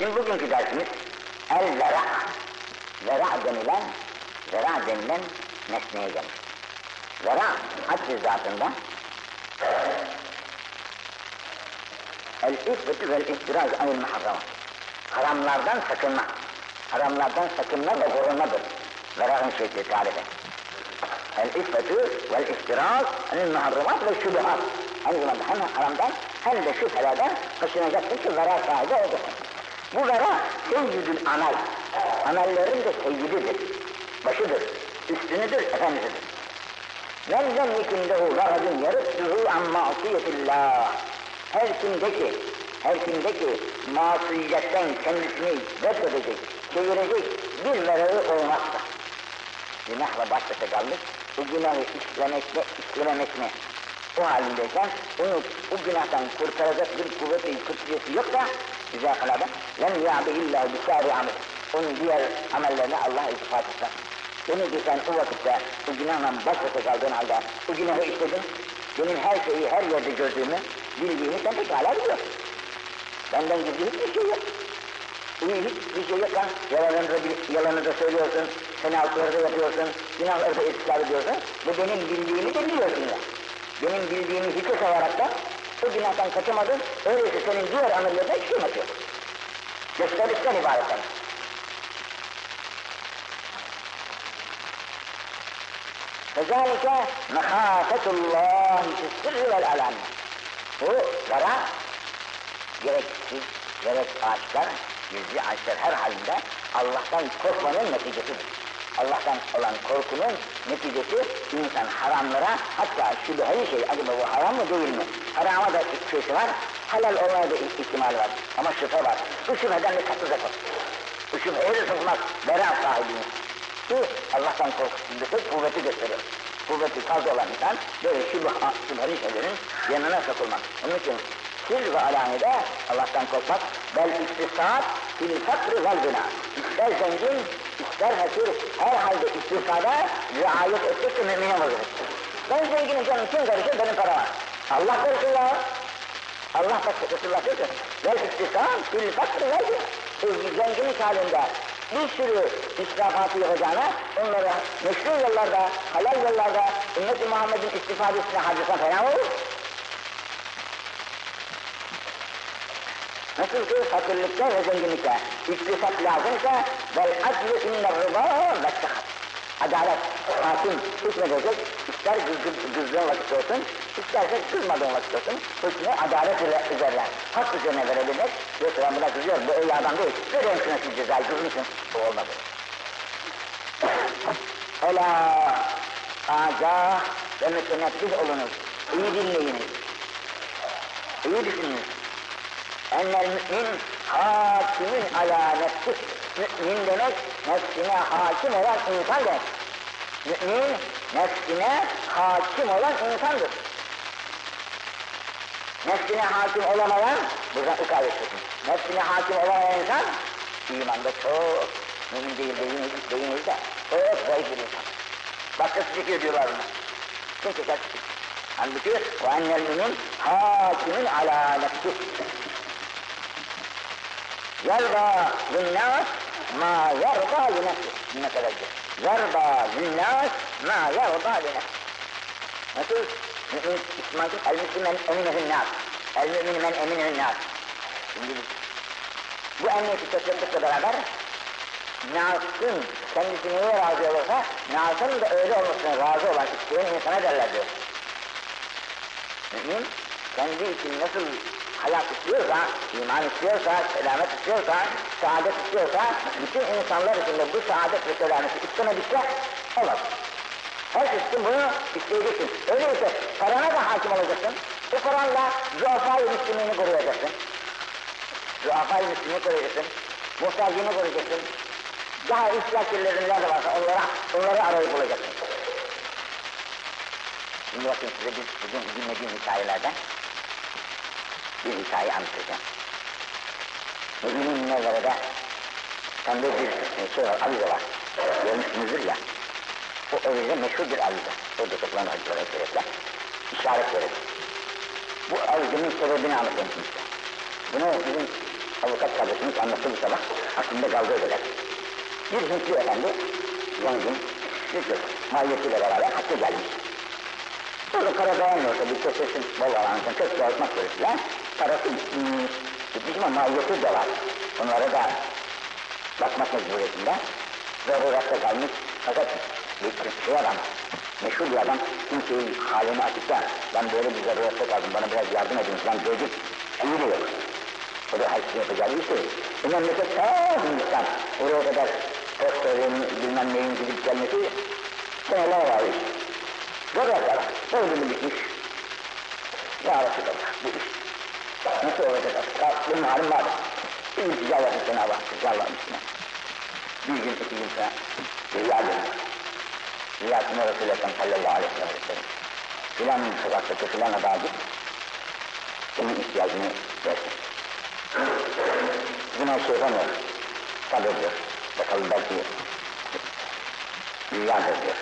Şimdi bugünkü dersimiz el vera. Vera denilen, vera denilen nesneye gelir. Vera hac zatında el iffetü vel ihtiraz anil muharramat. Haramlardan sakınma. Haramlardan sakınma ve korunmadır. Vera'nın şekli tarifi. El iffetü vel ihtiraz anil muharramat ve şubuhat. Hem haramdan hem de şüphelerden kaçınacaksın ki vera sahibi olacaksın. Bu vera seyyidül amel. Amellerin de seyyididir. Başıdır, üstünüdür, efendisidir. Men lem yekindehu garadun yarıttuhu an masiyetillah. Her kimdeki, her kimdeki masiyetten kendisini reddedecek, çevirecek bir merağı olmazsa. Günahla baş başa kalmış, bu günahı işlemekle, işlememekle o halindeyken onu bu günahtan kurtaracak bir kuvveti kutsiyeti yok da güzel kaladı. Lem ya'bi illa bisari amel. Onun diğer amellerine Allah iltifat etmez. Demek ki sen o vakitte bu günahla baş başa kaldığın halde bu günahı işledin. Benim her şeyi her yerde gördüğümü, bildiğimi sen pekala biliyorsun. Benden gizli hiçbir şey yok. İyi hiçbir şey yok lan. Yalanını da, yalanı da söylüyorsun, fenalıkları da yapıyorsun, günahları da ısrar ediyorsun. Bu benim bildiğimi de biliyorsun ya. Benim bildiğimi hiçe sayarak da o günahtan kaçamadın, öyleyse senin diğer amellerine hiç kıymet yok. Gösterişten ibaret yani. فذلك مخافة الله في السر والعلن. Bu zara gerek siz, gerek ağaçlar, gizli ağaçlar her halinde Allah'tan korkmanın neticesidir. Allah'tan olan korkunun neticesi insan haramlara hatta şüpheli şey acaba bu haram mı değil mi? Harama da şüphesi var, helal olmaya da ihtimal var ama şüphe var. Bu şüpheden de saklı zakot. Bu şüpheye de sokmaz, bera sahibini. Ki Allah'tan korkusundaki kuvveti gösteriyor. Kuvveti fazla olan insan böyle şüphe, şüpheli şeylerin yanına sokulmaz. Onun için sir ve alanede Allah'tan korkmak bel istisat fil fakr vel günah. İster zengin, fakir, her halde istisada riayet ettikçe mümine vurur. Ben zenginim canım kim karışır benim para var. Allah karışır ya. Allah da Resulullah diyor ki vel istisat fil fakr günah. Zenginlik halinde bir sürü israfatı yapacağına onları meşru yollarda, halal yollarda ümmet-i Muhammed'in istifadesine harcasan fena olur. Nasıl ki fakirlikte ve zenginlikte. İktisat lazımsa vel adlu inner rıba ve sıhhat. Adalet, hakim hükmedecek, ister kızdığın vakit olsun, isterse kızmadığın vakit olsun, hükmü adalet üzerine, hak üzerine verebilmek, yoksa ben buna kızıyorum, bu iyi adam değil, vereyim şuna şu cezayı, kızmışsın, bu olmaz. Ela agah ve mütenebbih olunuz, iyi dinleyiniz, iyi düşününüz. Enler mümin hakimin ala nefsi. Mümin demek nefsine hakim olan insan demek. Mümin nefsine hakim olan insandır. Nefsine hakim olamayan burada ikamet etmiş. Nefsine hakim olamayan insan imanda çok mümin değil değiliz, değiliz de çok zayıf bir insan. Başka zikir diyorlar buna. Kim tekrar Halbuki ve ennel mümin hakimin ala nefsih. Yarda zinnas ma yarda li nefsi. Müteveccih. Yarda zinnas ma yarda li. Nasıl? Mümin, İsmail, el mümin men eminehün nas. El mümin men eminehün nas. Şimdi bu emniyeti çözüldükle beraber Nas'ın kendisi neye razı olursa Nas'ın da öyle olmasına razı olan isteyen insana derler diyor. Mümin kendi için nasıl hayat istiyorsa, iman istiyorsa, selamet istiyorsa, saadet istiyorsa, bütün insanlar içinde bu saadet ve selameti istemedikçe olmaz. Herkes için bunu isteyeceksin. Öyleyse parana da hakim olacaksın. Bu paranla zuafayı müslümini koruyacaksın. Zuafayı müslümini koruyacaksın. Muhtacını koruyacaksın. Daha ihtiyaçlıların nerede varsa onlara, onları arayıp bulacaksın. Şimdi bakın size bir, bugün dinlediğim hikayelerden bir hikaye anlatacağım. Mümin Mevla'da sende bir şey var, avize var. Görmüşsünüzdür ya. O avize meşhur bir avize. Orada toplanan hacılara sebeple işaret verir. Bu avizenin sebebini anlatayım size. Bunu bizim avukat kardeşimiz anlattı bu sabah. Aklımda kaldı öyle. Bir Hintli efendi, zengin, şükür, mahiyetiyle beraber hacca gelmiş. Burada para dayanmıyor tabii, kesesi bol alanında, çok dağıtmak suretiyle. Parası gitmiş ama mahiyeti de var. Onlara da bakmak mecburiyetinde. Zaruratta kalmış, fakat bir şey adam, meşhur bir adam, kimseyi halini açıp da ben böyle bir zaruratta kaldım, bana biraz yardım edin falan diyecek şeyi de yok. O da her şeyi yapacağı bir şey. Bu memleket ta Hindistan, oraya kadar postörün bilmem neyin gidip gelmesi seneler var iş. Zaruratta var, mi bitmiş? Ya Resulallah, bu iş nasıl olacak? Benim halim vardı. İltica yapın Cenab-ı Hak, Allah'ın üstüne. Bir gün, iki gün sonra rüya dönüyor. Rüyasında Resulü Ekrem sallallahu aleyhi ve sellem. Filan sokaktaki filan adaya git, senin ihtiyacını versin. Yine şey yapamıyor, sabırdır. Bakalım belki rüyadır diyor.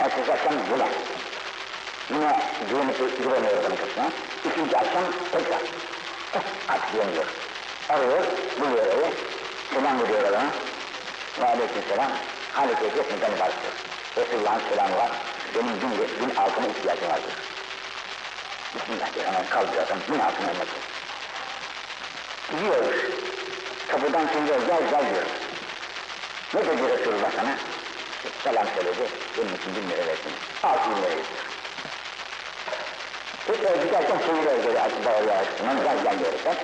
Ertesi akşam yine, yine güveniyor adamın kapısına. İkinci akşam tekrar, eh, artık güveniyor. Arıyor, buluyor evi, selam veriyor adama. Ve aleyküm selam, keyfiyet neden ibarettir. Resulullah'ın selamı var, benim gün, gün altına ihtiyacım vardır. Bismillah diyor, hemen kaldırıyor adam, gün altına ölmek Gidiyoruz, kapıdan çıkıyor, gel gel diyor. Ne dedi Resulullah sana? Selam söyledi, benim için bin lira versin. Altı bin lira istiyor. Tekrar giderken çeviriyor geri açıp bağırıyor açısından, gel gel diyor sen.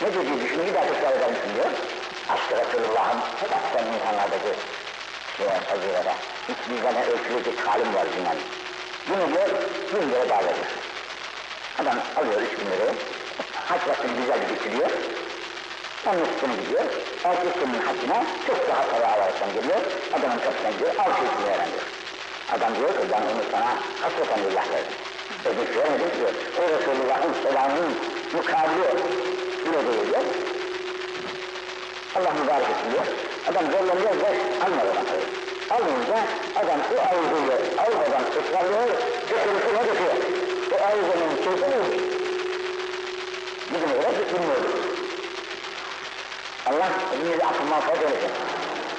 Ne dediği düşünüyor, bir eder misin diyor. Aşkı Resulullah'ın hep aksan insanlardaki şeye, fazilete. Hiçbir zaman ölçülecek halim var dünyanın. Bunu diyor, bin lira veriyor. Adam alıyor üç bin lirayı, haç vaktini güzel bitiriyor. Onun üstüne gidiyor, ertesi günün haccına çok daha para alaraktan geliyor, adamın kapısına gidiyor, al şu üstüne veren diyor. Adam diyor ki ben onu sana hasreten lillah verdim. Vermedim diyor. O Resulullah'ın selamının mukabili bile değil diyor. Allah mübarek etsin diyor. Adam zorlanıyor ve almadı parayı. Almayınca adam o avuzuyu almadan ısrarlıyor, götürüsüne götürüyor. O avuzunun keyfini bizim öyle bilmiyoruz. Allah elinizi affı mağfiret eylesin.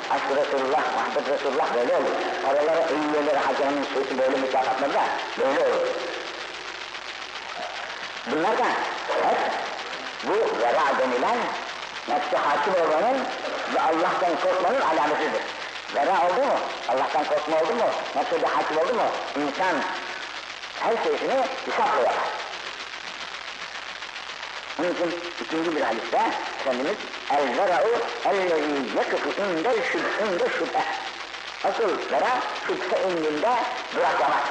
Aşk-ı Resulullah, Muhammed Resulullah böyle olur. Oralara eyyüyeleri hacının sözü böyle mükafatlarda böyle olur. Bunlar da hep bu vera denilen nefsi hakim olmanın ve Allah'tan korkmanın alametidir. Vera oldu mu, Allah'tan korkma oldu mu, nefsi de hakim oldu mu, insan her şeyini hesapla yapar. Onun için ikinci bir hadiste Efendimiz el-vera'u ellezî yakıfı indel şübhinde şübhe. Asıl vera şüphe indinde duraklamaz.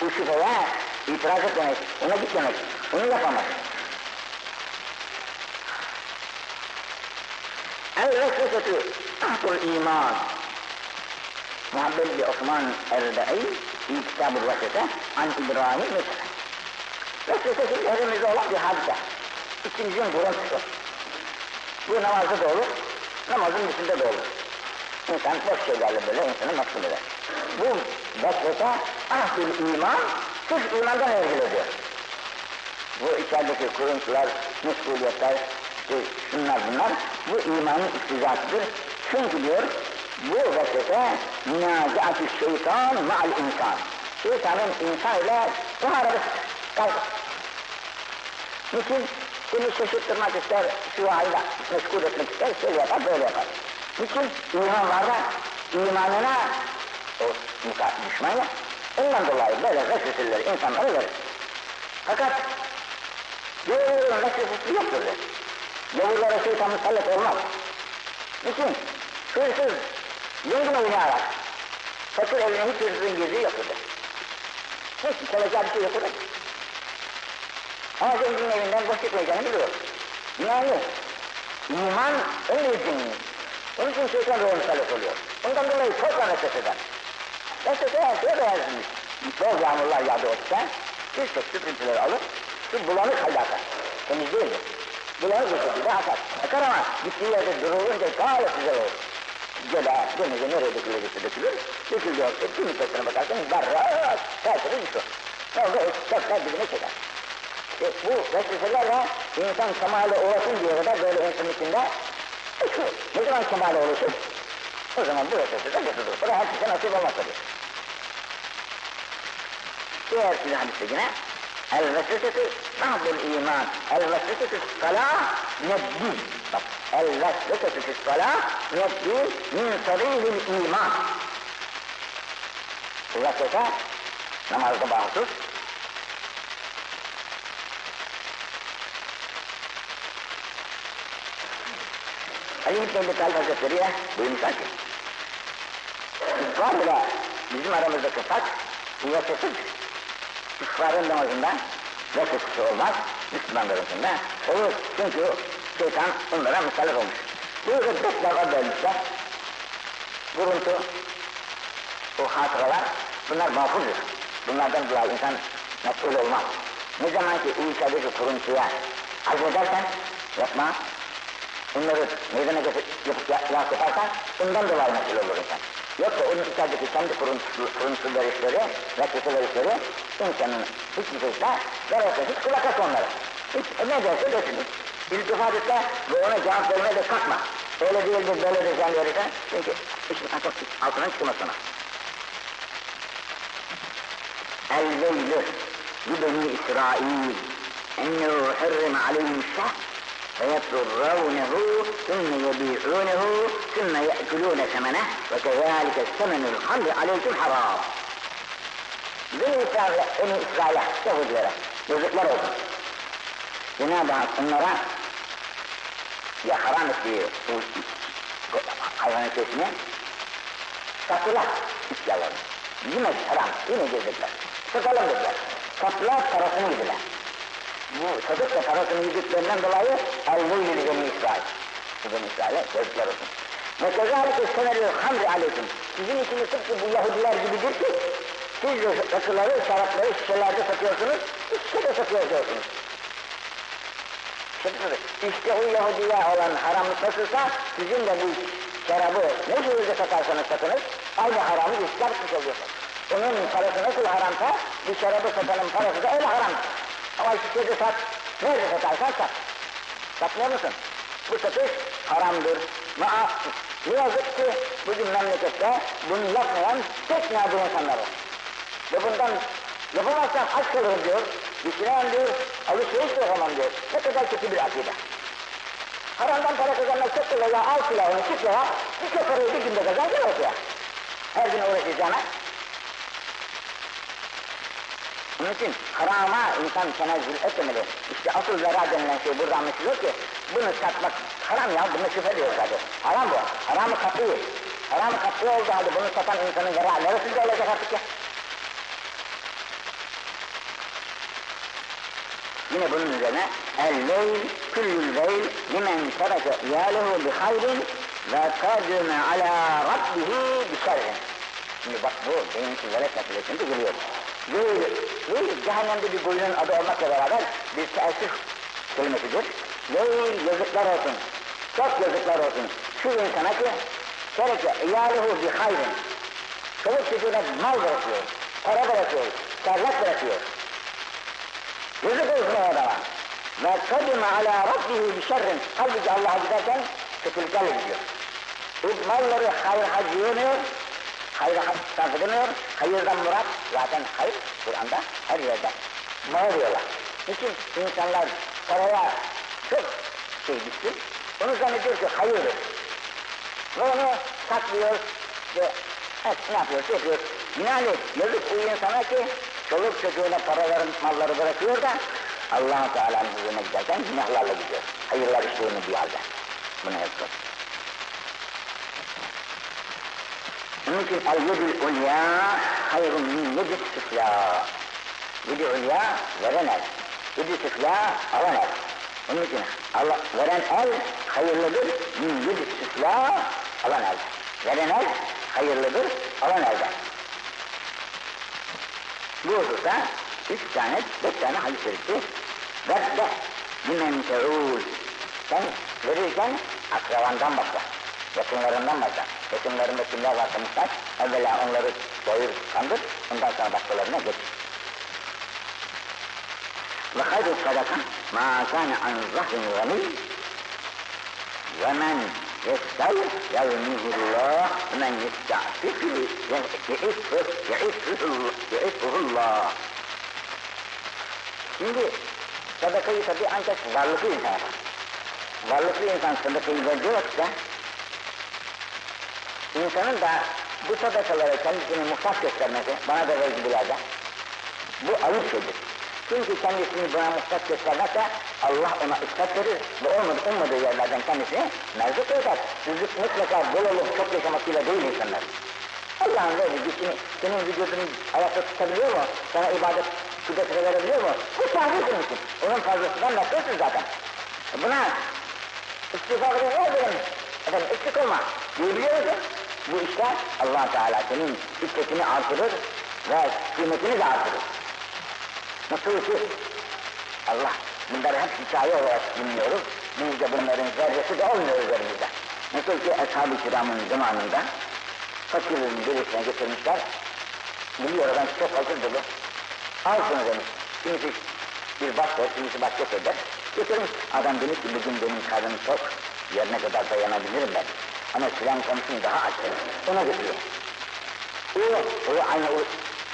Bu şüpheye itiraz etmemek, ona gitmemek, onu yapamaz. El-vesvesetü ahdul iman. Muhabbet bi Osman Erda'i kitab-ı vesvese an İbrahim mesela. Vesvese şimdi elimizde olan bir hadise. İçimizin buruntusu. Bu namazda da olur, namazın dışında da olur. İnsan boş şeylerle böyle insanı meşgul eder. Bu vesvese ahdül iman, sırf imandan ediyor. Bu içerideki kuruntular, meşguliyetler, işte şunlar bunlar, bu imanın iktizatıdır. Çünkü diyor, bu vesvese münazaat-ı şeytan ma'al insan. Şeytanın insan ile muharebesi. Niçin? Seni şaşırtmak ister, şu halde meşgul etmek ister, şöyle yapar, böyle yapar. Niçin? İman var da imanına o düşman ya, ondan dolayı böyle vesveseleri insanlara verir. Fakat Gavurların vesvesesi yoktur. Gavurlara şeytan musallat olmaz. Niçin? Hırsız, zengin oynayarak, fakir evine hiç hırsızın girdiği yoktur. Hiç kalacağı bir şey yoktur. Ama zenginin evinden boş çıkmayacağını biliyor. Yani iman en büyük zenginlik. Onun için şeytan da musallat oluyor. Ondan dolayı korkma vesveseden. Vesvese her şeye beyazmış. Bol yağmurlar yağdı olsa, bir tek süprüntüleri alır, şu bulanık halde akar. Temiz değildir. Bulanık bir şekilde akar. Akar ama gittiği yerde durulunca gayet güzel olur. Göle, denize nereye dökülecekse dökülür. Dökülüyor. Bir müddetine bakarsanız berrak, her türlü bir su. O çöpler dibine çeker. İşte bu vesveselerle insan kemale ulaşın diye kadar böyle insan içinde uçuyor. Ne zaman kemale ulaşır? O zaman bu vesveseler götürür. Bu da herkese nasip olmaz tabii. Diğer bir hadiste yine El-vesvesetü ba'dul iman. El-vesvesetü salah neddin. Bak, el-vesvesetü salah neddin min sarihil iman. Bu vesvese namazda bağımsız. Ali İbn Ebi Talib Hazretleri de buyurmuşlar ki, var bile bizim aramızdaki fark vesvesizdir. Küffarın namazında vesvesesi olmaz, Müslümanlarınkinde olur. Çünkü şeytan onlara musallat olmuş. Bu gıddetler o bölmüşler. Vuruntu, o hatıralar, bunlar mahfuzdur. Bunlardan dolayı insan mesul olmaz. Ne zaman ki uyuşadaki kuruntuya azmedersen, yapma, bunları meydana yapıp ya, yaparsan, bundan dolayı mesul olur insan. Yoksa onun içerideki kendi kuruntu görüşleri, vesvese görüşleri insanın hiçbir şeyse verirse hiç kulak as onlara. Hiç ne derse desin. İltifat etse ve ona cevap vermeye de kalkma. Öyle değildir, böyle de sen verirsen. Çünkü işin altından çıkmaz sana. El veylü bi İsrail ennehu harrim aleyhim şah فيضرونه ثم يبيعونه ثم يأكلون ثمنه وكذلك الثمن الخمر عليكم حرام Beni İsrail, Beni İsrail'e, Yahudilere, yazıklar olsun. Cenab-ı Hak onlara ya haram ettiği bu hayvanın kesini satılar istiyorlarını. Yemez haram, yine gezdiler. Satalım dediler. Sattılar, parasını yediler. Bu satıp da parasını yediklerinden dolayı el-muylü beni İsrail. Bu beni İsrail'e yazıklar olsun. Ve kezalike senelü hamri aleyküm. Sizin için de tıpkı bu Yahudiler gibidir ki, siz de rakıları, şarapları şişelerde satıyorsunuz, şişede satıyorsunuz. İşte o Yahudiye olan haramlık nasılsa, sizin de bu şarabı ne şekilde satarsanız satınız, aynı haramı çıkartmış oluyorsunuz. Onun parası nasıl haramsa, bir şarabı satanın parası da öyle haram. Ama şişede sat, nerede satarsan sat. Satmıyor musun? Bu satış haramdır. Ma ne yazık ki bugün memlekette bunu yapmayan tek nadir insanlar var. Ve bundan yapamazsan aç kalırım diyor, düşünemem diyor, alışveriş de yapamam diyor. Ne kadar kötü bir akide. Haramdan para kazanmak çok kolay ya, al silahını, çık ya, bir parayı bir günde kazan, gel ortaya. Her gün uğraşacağına. Onun için harama insan tenezzül etmemeli. İşte asıl zara denilen şey burada anlaşılıyor ki, bunu satmak haram ya, bunu şüphe diyor zaten. Haram bu, haramı katıyor. Haramı katıyor olduğu halde bunu satan insanın zara neresinde olacak artık ya? Yine bunun üzerine el-leyl küllül leyl limen tereke iyalehu bi hayrin ve kadime ala rabbihi bi şerrin. Şimdi bak bu beyinsiz velet meselesinde geliyor. Leyl, leyl cehennemde bir koyunun adı olmakla beraber bir teessüf kelimesidir. Leyl yazıklar olsun, çok yazıklar olsun. Şu insana ki tereke iyalehu bi hayrin. Çoluk çocuğuna mal bırakıyor, para bırakıyor, servet bırakıyor. Yazık olsun o adama. Ve kadime ala rabbihi bi şerrin. Halbuki Allah'a giderken kötülüklerle gidiyor. Bu malları hayır harcayamıyor, hayır sarf edemiyor, hayırdan murat, zaten hayır Kur'an'da her yerde mal diyorlar. Niçin insanlar paraya çok şey düştü, onu zannediyor ki hayırdır. Ve onu saklıyor ve evet, ne yapıyor, şey yapıyor. Binaenaleyh yazık bu insana ki çoluk çocuğuna paraların malları bırakıyor da allah Teala'nın huzuruna giderken günahlarla gidiyor. Hayırlar işlerini bir halde. Bunu yapıyor. Onun için el-yedül ulya hayrun min yedü süfla. Yedü ulya veren el. Yedü süfla alan el. Onun için Allah, veren el hayırlıdır min yedü süfla alan el. El hayırlıdır alan. Bu hususta üç tane, beş tane hadis şerifi Vedde limen te'ûl Sen verirken akrabandan başla, yakınlarından başla. Yakınlarında kimler varsa muhtaç, evvela onları doyur, kandır, ondan sonra başkalarına geç. Ve hayru sadaka ma kana an zahrin gani ve men yestav yevmihullah ve men yesta'fifu ye'iffuhullah. Şimdi sadakayı tabi ancak varlıklı insan yapar. Varlıklı insan sadakayı veriyorsa insanın da bu sadakalara kendisini muhtaç göstermesi, bana da ver gibilerde, bu ayıp şeydir. Çünkü kendisini buna muhtaç göstermezse Allah ona ispat verir ve olmadı, ummadığı yerlerden kendisini merzuk eder. Rızık mutlaka bol olup çok yaşamasıyla değil insanlar. Allah'ın verdiği gücünü, senin vücudunu ayakta tutabiliyor mu? Sana ibadet kudretine verebiliyor mu? Bu tahrik için. Onun fazlasından nefretsin zaten. Buna istiğfarı ne ederim? Efendim eksik olma. Diyebiliyor musun? Bu işler allah Teala senin iffetini artırır ve kıymetini de artırır. Nasıl ki Allah bunları hep hikaye olarak dinliyoruz. Biz de bunların zerresi de olmuyor üzerimizde. Nasıl ki Ashab-ı Kiram'ın zamanında fakirin birisine getirmişler. Biliyor ben çok hazır dolu. Al şunu demiş. Kimisi bir baş ver, kimisi başka söyler. Götürmüş. Adam demiş ki bugün benim karnım çok. Yerine kadar dayanabilirim ben. Ama filan komşum daha aç demiş. Ona götürüyor. O, o aynı o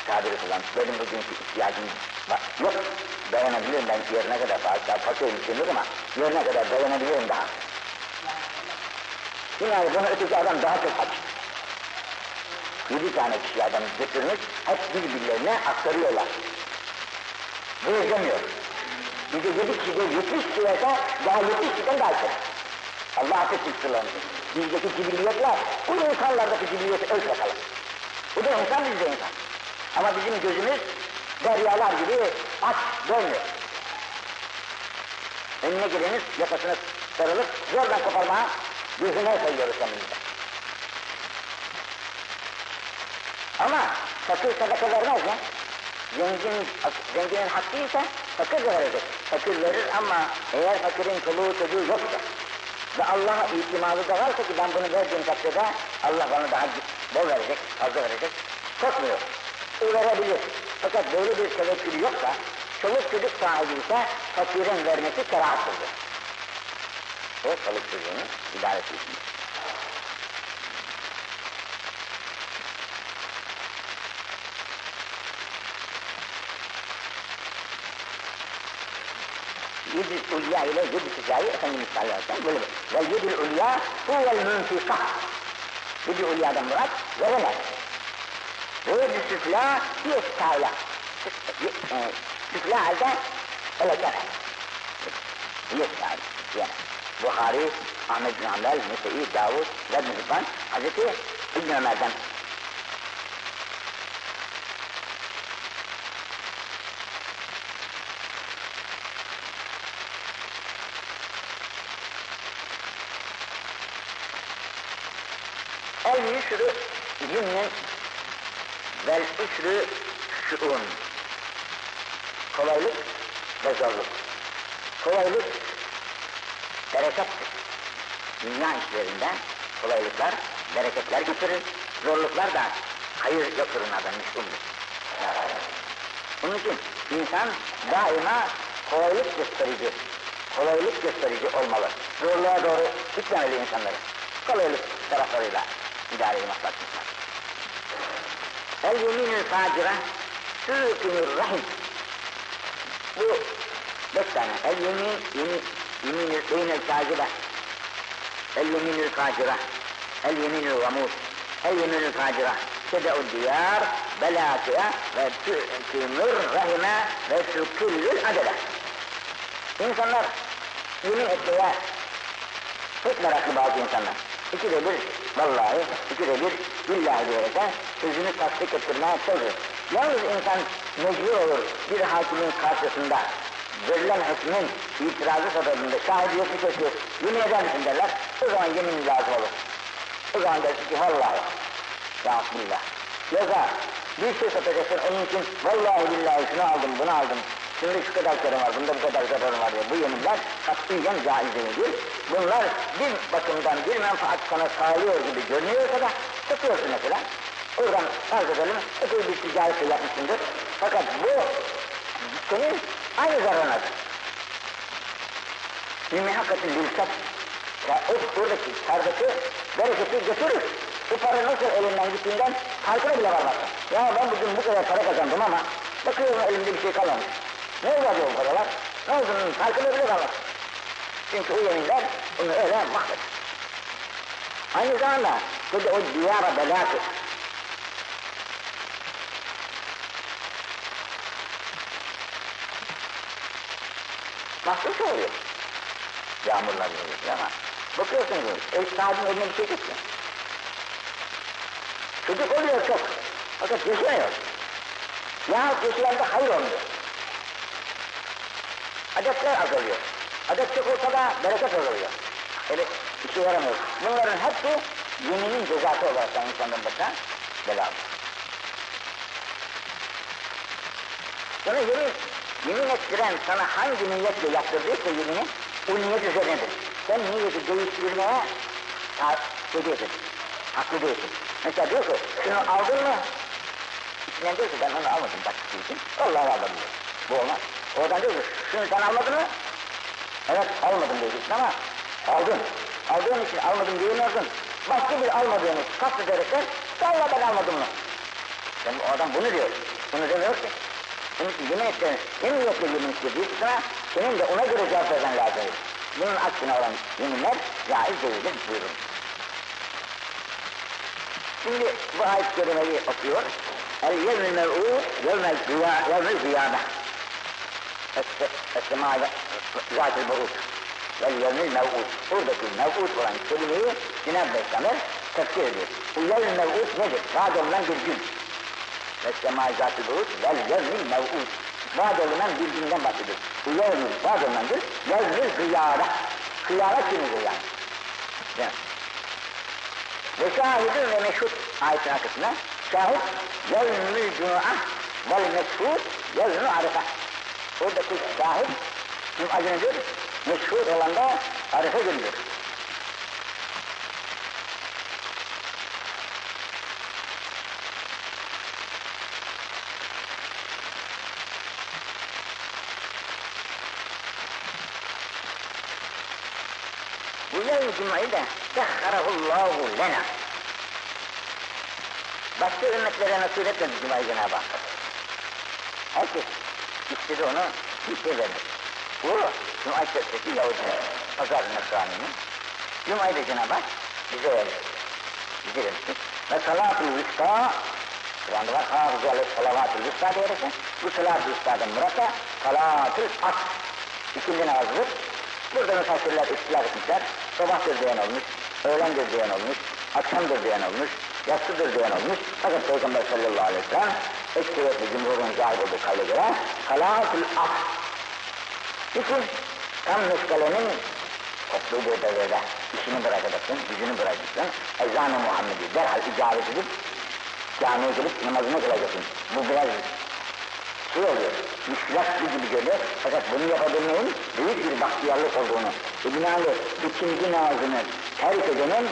tabiri kullanmış. Benim bugünkü ihtiyacım var. Yok. Dayanabilirim ben yerine kadar daha fakirim düşünür ama yerine kadar dayanabilirim daha. Yine bunu öteki adam daha çok aç. Yedi tane kişi adam götürmüş, hep birbirlerine aktarıyorlar. Bu özlemiyor. Bir de yedi kişi de yetmiş kişi verse, daha yetmiş kişiden daha çok. Allah affetsin sırlarını. Bizdeki cibiliyetler, bu insanlardaki cibiliyeti öl bakalım. Bu da insan, biz de insan. Ama bizim gözümüz deryalar gibi aç, dönmüyor. Önüne geleniz yakasını sarılıp zorla koparmaya yüzüne sayıyoruz kendimize. Ama fakir sadaka vermez ya. Zengin, zenginin hakkıysa fakir de verecek. Fakir verir ama eğer fakirin çoluğu çocuğu yoksa ve Allah'a itimadı da varsa ki ben bunu verdiğim takdirde Allah bana daha bol verecek, fazla verecek. Korkmuyor. O verebilir. Fakat böyle bir tevekkülü yoksa, çoluk çocuk sahibi ise fakirin vermesi kerahatsızdır. O çoluk çocuğunun idaresi için. Yedil ulya ile yedil ticari Efendimiz sallallahu aleyhi ve sellem böyle Ve yedil ulya huvel münfika. Yedil ulyadan murat veremez. Ve yedil süfla yestayla. Süfla halde öyle gene. Yestayla. Yani Bukhari, Ahmet bin Hanbel, Müse'i, Davud ve Hibban Hazreti İbn Ömer'den Yüşrü cümle vel üsrü şuun. Kolaylık ve zorluk. Kolaylık berekettir. Dünya işlerinde kolaylıklar bereketler getirir. Zorluklar da hayır götürünlerden müşgüldür. Bunun için insan daima kolaylık gösterici, kolaylık gösterici olmalı. Zorluğa doğru gitmemeli insanları. Kolaylık taraflarıyla idare-i maslak tutmak. El yeminül facira sürükünür rahim. Bu beş tane. El yemin, yemin, yeminül beynel facira. El yeminül facira. El yeminül gamur. El yeminül facira. Tede'u diyar belâkıya ve tü'tümür rahime ve tüküllül adele. İnsanlar yemin etmeye pek meraklı bazı insanlar. İkide bir vallahi, ikide bir billahi diyerek sözünü tasdik ettirmeye çalışır. Yalnız insan mecbur olur bir hakimin karşısında verilen hükmün itirazı sebebinde şahidi yok bir şey yok. Yemin eder misin derler. O zaman yemin lazım olur. O zaman dersin ki vallahi ya billah. Yoksa bir şey satacaksın onun için vallahi billahi şunu aldım bunu aldım. Şimdi şu kadar karım var, bunda bu kadar zararım var diye. Bu yeminler katiyen caiz değildir. Bunlar bir bakımdan bir menfaat sana sağlıyor gibi görünüyorsa da tutuyorsun mesela. Oradan farz edelim, öteki bir ticaret yapmışsındır. Fakat bu senin aynı zararınadır. Mümin hakikaten bilsek, ya o oradaki kardaki bereketi götürür. Bu para nasıl elinden gittiğinden farkına bile varmazsın. Ya ben bugün bu kadar para kazandım ama bakıyorum elimde bir şey kalmamış. Ne oldu o paralar? Ne olduğunun farkına bile varmaz. Çünkü o yeminler onu öyle mahveder. Aynı zamanda bir de o diyara belaki. Mahsus oluyor. Yağmurlar yağıyor ama bakıyorsunuz ev sahibinin eline bir şey geçmiyor. Çocuk oluyor çok. Fakat yaşamıyor. Yahut yaşayanda hayır olmuyor. Adetler azalıyor. Adet çok olsa da bereket azalıyor. Öyle işe yaramıyor. Bunların hepsi yeminin cezası olarak insanların başına bela alıyor. Sonra yemin, yemin ettiren sana hangi niyetle yaptırdıysa yemini, o niyet üzerinedir. Sen niyeti değiştirmeye şey değilsin, haklı değilsin. Mesela diyor ki, şunu aldın mı? İçinden diyor ki, ben onu almadım taksi için. Vallahi almadım diyor. Bu olmaz. Oradan diyor ki, şunu sen almadın mı? Evet, almadım diyeceksin ama aldın. Aldığın için almadım diyemiyorsun. Başka bir almadığını kast ederekten, vallahi ben almadım mı? Yani o adam bunu diyor. Bunu demiyor ki. Bunun için yemin ettiğin, yemin yoksa yemin sana, senin de ona göre cevap vermen lazım. Bunun aksine olan yeminler caiz değildir buyurun. Şimdi bu ayet-i kerimeyi okuyor. El yevmil mev'u yevmel yevmel Es-sema zat-ı burut. Vel yevmil mev'ud. Buradaki mev'ud olan kelimeyi Cenab-ı Beslemer tefsir ediyor. Bu yevmil mev'ud nedir? Vaad olunan bir gün. Ve zat-ı burut vel yevmil mev'ud. Vaad olunan bir günden bahsediyor. Bu yevmil vaad olunandır. Yevmil ziyade. Kıyamet günüdür yani. Ve şahidin ve meşhur ayetin arkasına şahit yevmül cum'a vel meşhur yevmül arife. Oradaki şahit günüdür. Meşhur olan da arife. Bu yevm cuma'yı da sehharahullahu lena. Başka ümmetlere nasip etmedi Cuma'yı Cenab-ı Hak. Herkes istedi onu, kimse vermedi. Bu Cuma köftesi Yahudi'nin, Pazar Nasrani'nin. Cuma'yı da Cenab-ı Hak bize verdi. Bize verdi. Ve salat-ı vüsta, Kur'an'da var, hafıza aleyh salavat-ı vüsta diyerek, bu salat-ı vüsta'dan murata, salat-ı as. İkindi namazıdır. Burada müfessirler istilaf etmişler. Sabahtır diyen olmuş, öğlendir diyen olmuş, akşamdır diyen olmuş, yatsıdır diyen olmuş. Fakat Peygamber sallallahu aleyhi ve sellem ekseriyetli cumhurun zahir olduğu kayda göre salâtul as. Bütün tam meşgalenin toplu bir devrede işini bırakacaksın, gücünü bırakacaksın. Ezan-ı Muhammed'i derhal icabet edip camiye gelip namazını kılacaksın. Bu biraz şey oluyor, müşkilat gibi geliyor. Fakat bunu yapabilmenin büyük bir bahtiyarlık olduğunu, e binaenli ikinci namazını terk edenin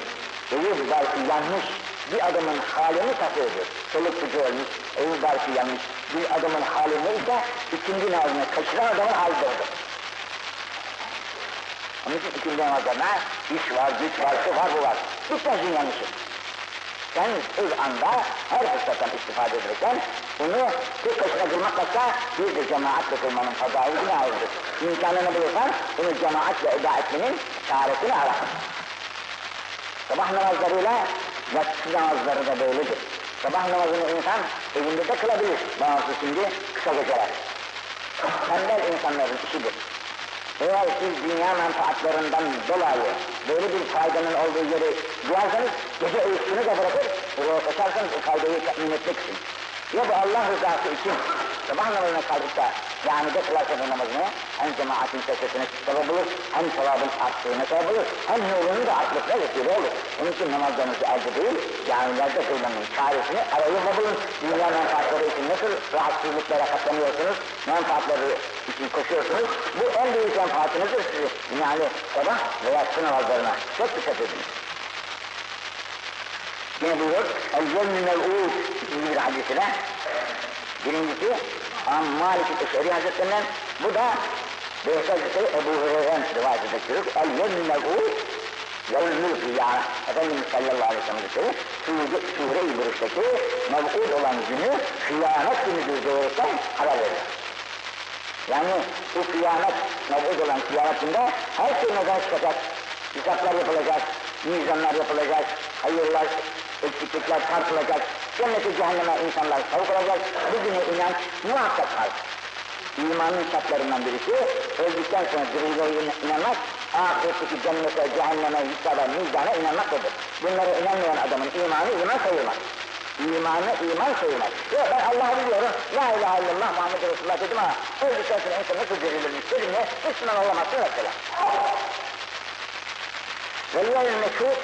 evi belki yanlış bir adamın halini takıyordur. Çoluk çocuğu ölmüş, evi belki yanlış bir adamın hali neyse ikinci namazını kaçıran adamın hali doğru. Onun için ikinci namazlarına iş var, güç var, şu var, bu var. Bitmezsin yanlışı. Sen ilk anda her fırsattan istifade ederken bunu tek başına kılmakla bir de cemaatle kılmanın fadailini ayrıdır. İmkanını bulursan bunu cemaatle eda etmenin çaresini ara. Sabah namazlarıyla yatsı namazları da böyledir. Sabah namazını insan evinde de kılabilir. Bazı şimdi kısa geceler. Tembel insanların işidir. Eğer siz dünya menfaatlarından dolayı böyle bir faydanın olduğu yeri duyarsanız gece uykusunu da bırakır, buraya kaçarsanız o faydayı tatmin etmek için. Ya bu Allah rızası için sabah namazına kalkıp camide kılarsa bu namazını hem cemaatin sesine sebep olur, hem sevabın arttığına sebep olur, hem nurunun da artmasına vesile olur. Onun için namazlarınızı elde değil, camilerde kılmanın çaresini arayın ve bulun. Dünya menfaatları için nasıl rahatsızlıklara katlanıyorsunuz, menfaatları için koşuyorsunuz, bu en büyük menfaatinizdir sizi. Yani sabah veya su namazlarına çok dikkat edin. Yine buyuruyor, el-cenni mev'ud ikinci bir hadisine. Birincisi, İmam Malik-i Eşeri Hazretlerinden, bu da Hazretleri Ebu Hureyre'den rivayet edilir. El yemmehu yevmül kıyâme. Efendimiz sallallahu aleyhi ve sellem Hazretleri Sure, Sure-i Buruş'taki mev'ud olan günü kıyamet günüdür diyerekten haber verir. Yani bu kıyamet, mev'ud olan kıyametinde her şey neden çıkacak. Hesaplar yapılacak, mizanlar yapılacak, hayırlar, eksiklikler tartılacak, cennete cehenneme insanlar savukulacak, bugüne inanç muhakkak kalır. İmanın şartlarından birisi, öldükten sonra zirveye inanmak, ahiretteki cennete, cehenneme, hissada, mizana inanmaktadır. Bunlara inanmayan adamın imanı iman sayılmaz. İmanı iman sayılmaz. Ya ben Allah'ı biliyorum, La ilahe illallah Muhammed Resulullah dedim ama öldükten sonra insan nasıl dirilirmiş dedim ne, Müslüman olamazsın mesela. Veliyel meşhur,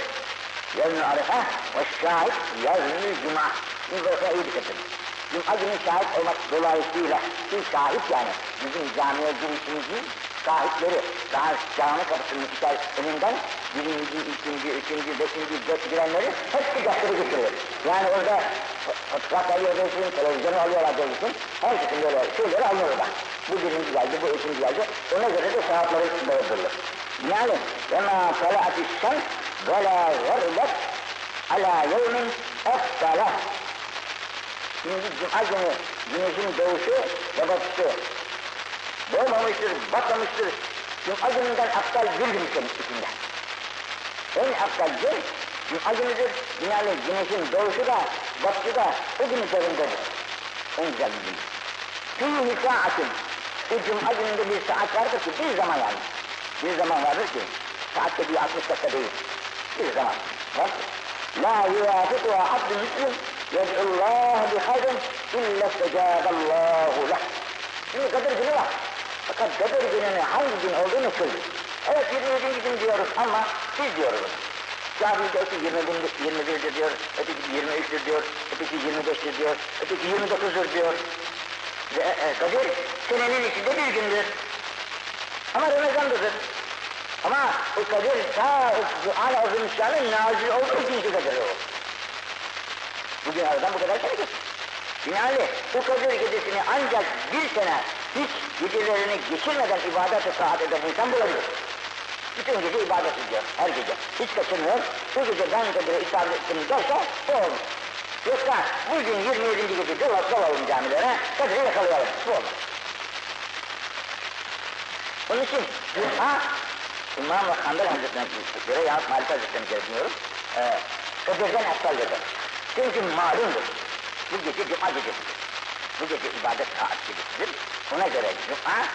Yevmül Arife ve şahit yevmül Cuma. Mübareke iyi dikkat edin. Cuma günü şahit olmak dolayısıyla bir şahit yani bizim camiye girişimizin şahitleri daha cami kapısının çıkar önünden birinci, ikinci, üçüncü, beşinci, dört girenleri hepsi gazeteli getiriyor. Yani orada fotoğraf alıyor diyorsun, televizyonu alıyorlar diyorsun, herkesin böyle şeyleri alıyor orada. Bu birinci geldi, bu ikinci geldi, ona göre de saatleri belirtilir. Yani وَمَا طَلَعَتِ الشَّمْسِ وَلَا غَرِبَتْ عَلَى يَوْمٍ اَفْتَلَهِ Şimdi cuma günü güneşin doğuşu ve batışı doğmamıştır, batmamıştır. Cuma gününden aptal bir gün içinde. En aptal gün cuma günüdür. Binaenli güneşin doğuşu da batışı da o gün üzerindedir. En güzel bir gün. Fîhî sa'atin. Bu cuma gününde bir saat vardır ki bir zaman yani. Bir zaman vardır ki, saatte bir 60 dakika değil, bir zaman var ki, La yuvafiku abdü müslim, yed'u Allah bi hayrın, illa secâdallâhu lah. Şimdi Kadir günü var. Fakat Kadir gününün hangi gün olduğunu söylüyor. Evet 27. gün diyoruz ama biz diyoruz. Cahil de öteki 21, 21'dir diyor, öteki 23'tür diyor, öteki 25'tir diyor, öteki 29'dur diyor. Ve e, Kadir senenin içinde bir gündür. Ama Ramazan'dadır. Ama o Kadir ta Kur'an-ı Azimüşşan'ın nazil olduğu günkü Kadir o. Bugün aradan bu kadar sene geçti. Binaenli bu Kadir gecesini ancak bir sene hiç gecelerini geçirmeden ibadet-i saat eden insan bulabilir. Bütün gece ibadet ediyor, her gece. Hiç kaçırmıyor. Bu gece ben Kadir'e itaat ettim derse o olur. Yoksa bugün 27. gece dolar dolalım camilere, Kadir'i yakalayalım. Bu olur. Onun için ha, İmam ve Hanbel Hazretleri'ne göre yahut Malik Hazretleri'ne göre bilmiyorum. E, Kadir'den eftaldir. Çünkü malumdur. Bu gece cuma gecesidir. Bu gece ibadet saat gecesidir. Ona göre cuma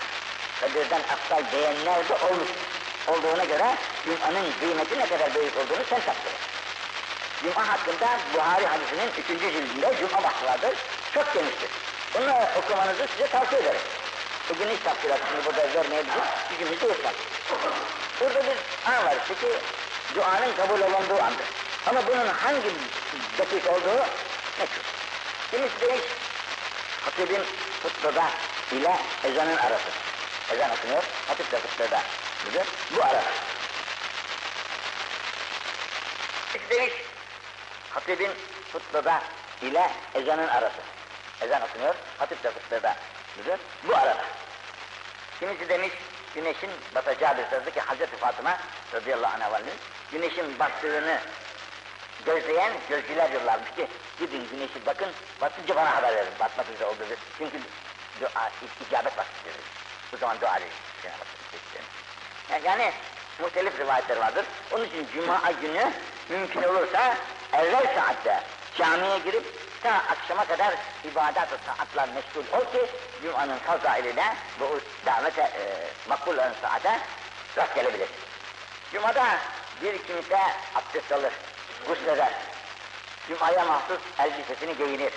Kadir'den aptal beğenler de olmuş. Olduğuna göre Cuma'nın kıymeti ne kadar büyük olduğunu sen taktır. Cuma hakkında Buhari hadisinin üçüncü cildinde Cuma bahsi vardır. Çok geniştir. Bunu okumanızı size tavsiye ederim. Hiç tavsiyeler şimdi burada vermeyebilirim. Gücümüzde yetmez. Burada bir an var işte ki duanın kabul olunduğu andır. Ama bunun hangi dakika olduğu meçhul. Kimisi de hiç hatibin hutbada ile ezanın arası. Ezan okunuyor, hatip de hutbada. Budur, bu ara. İşte hatibin hutbada ile ezanın arası. Ezan okunuyor, hatip de hutbada. Budur, bu arada. Kimisi demiş, güneşin batacağı bir sırada ki Hazreti Fatıma radıyallahu anh valinin güneşin battığını gözleyen gözcüler yollarmış ki gidin güneşi bakın, batınca bana haber verin, batmak üzere olduğu Çünkü dua, icabet vaktidir. Bu zaman dua edin. Yani muhtelif rivayetler vardır. Onun için cuma günü mümkün olursa evvel saatte camiye girip ta akşama kadar ibadet-i saatler meşgul ol ki Cuma'nın kaza eline bu davete e, makbul olan saate rast gelebilir. Cuma'da bir kimse abdest alır, gusleder, Cuma'ya mahsus elbisesini giyinir.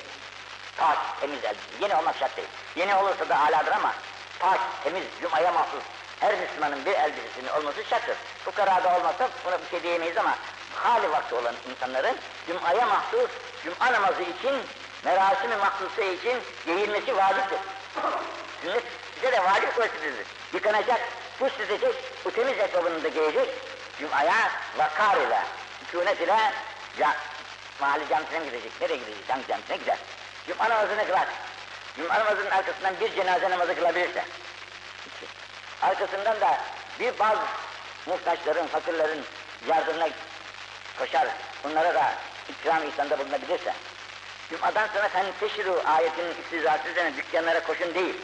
Pak, temiz elbise. Yeni olmak şart değil. Yeni olursa da aladır ama pak, temiz, Cuma'ya mahsus her Müslümanın bir elbisesinin olması şarttır. Fukarada olmasa buna bir şey diyemeyiz ama hali vakti olan insanların Cuma'ya mahsus, Cuma namazı için, merasimi mahsusu için giyilmesi vaciptir. Sünnet size de vacip koşturudur. Yıkanacak, kuş edecek, bu temiz etabını da giyecek, Cuma'ya vakar ile, sükunet ile ya, mahalle camisine mi gidecek, nereye gidecek, cami camisine gider. Cuma namazını kılar. Cuma namazının arkasından bir cenaze namazı kılabilirse. Arkasından da bir bazı muhtaçların, fakirlerin yardımına koşar, bunlara da ikram ihsanda bulunabilirse, Cuma'dan sonra fenteşiru ayetinin istizası üzerine dükkanlara koşun değil.